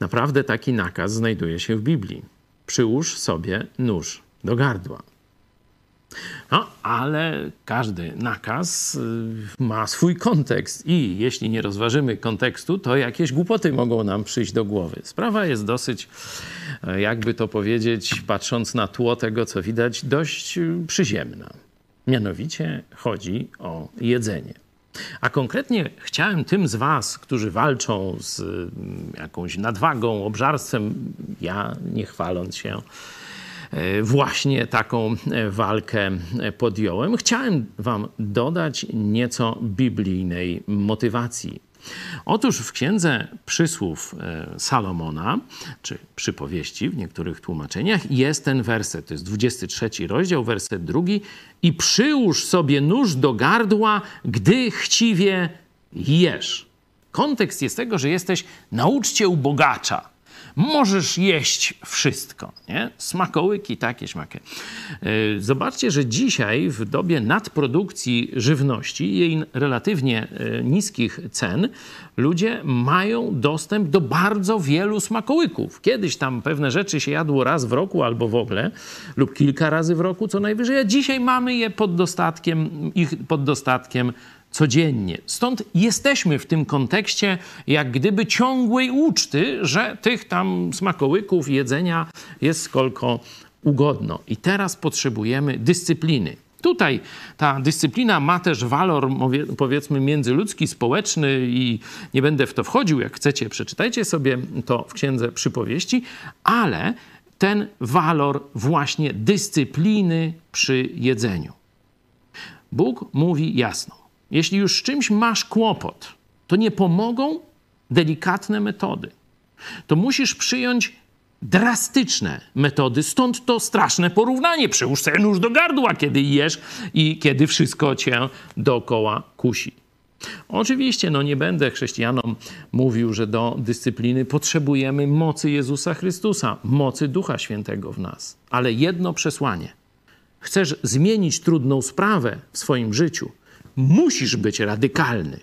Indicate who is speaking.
Speaker 1: Naprawdę taki nakaz znajduje się w Biblii. Przyłóż sobie nóż do gardła. No, ale każdy nakaz y, ma swój kontekst i jeśli nie rozważymy kontekstu, to jakieś głupoty mogą nam przyjść do głowy. Sprawa jest dosyć, e, jakby to powiedzieć, patrząc na tło tego, co widać, dość y, przyziemna. Mianowicie chodzi o jedzenie. A konkretnie chciałem tym z Was, którzy walczą z mm, jakąś nadwagą, obżarstwem, ja nie chwaląc się, e, właśnie taką e, walkę podjąłem. Chciałem Wam dodać nieco biblijnej motywacji Otóż w księdze przysłów e, Salomona, czy przypowieści w niektórych tłumaczeniach, jest ten werset, to jest 23 rozdział, werset drugi. I przyłóż sobie nóż do gardła, gdy chciwie jesz. Kontekst jest tego, że jesteś nauczcie ubogacza możesz jeść wszystko, nie? Smakołyki, takie śmakie. Zobaczcie, że dzisiaj w dobie nadprodukcji żywności, jej relatywnie e, niskich cen, ludzie mają dostęp do bardzo wielu smakołyków. Kiedyś tam pewne rzeczy się jadło raz w roku albo w ogóle, lub kilka razy w roku co najwyżej, a dzisiaj mamy je pod dostatkiem, ich pod dostatkiem codziennie. Stąd jesteśmy w tym kontekście jak gdyby ciągłej uczty, że tych tam smakołyków, jedzenia jest skolko ugodno. I teraz potrzebujemy dyscypliny. Tutaj ta dyscyplina ma też walor, powiedzmy, międzyludzki, społeczny i nie będę w to wchodził. Jak chcecie, przeczytajcie sobie to w księdze przypowieści, ale ten walor właśnie dyscypliny przy jedzeniu. Bóg mówi jasno: jeśli już z czymś masz kłopot, to nie pomogą delikatne metody. To musisz przyjąć drastyczne metody, stąd to straszne porównanie. Przyłóż sobie nóż do gardła, kiedy jesz i kiedy wszystko cię dookoła kusi. Oczywiście, no nie będę chrześcijanom mówił, że do dyscypliny potrzebujemy mocy Jezusa Chrystusa, mocy Ducha Świętego w nas. Ale jedno przesłanie. Chcesz zmienić trudną sprawę w swoim życiu, musisz być radykalny.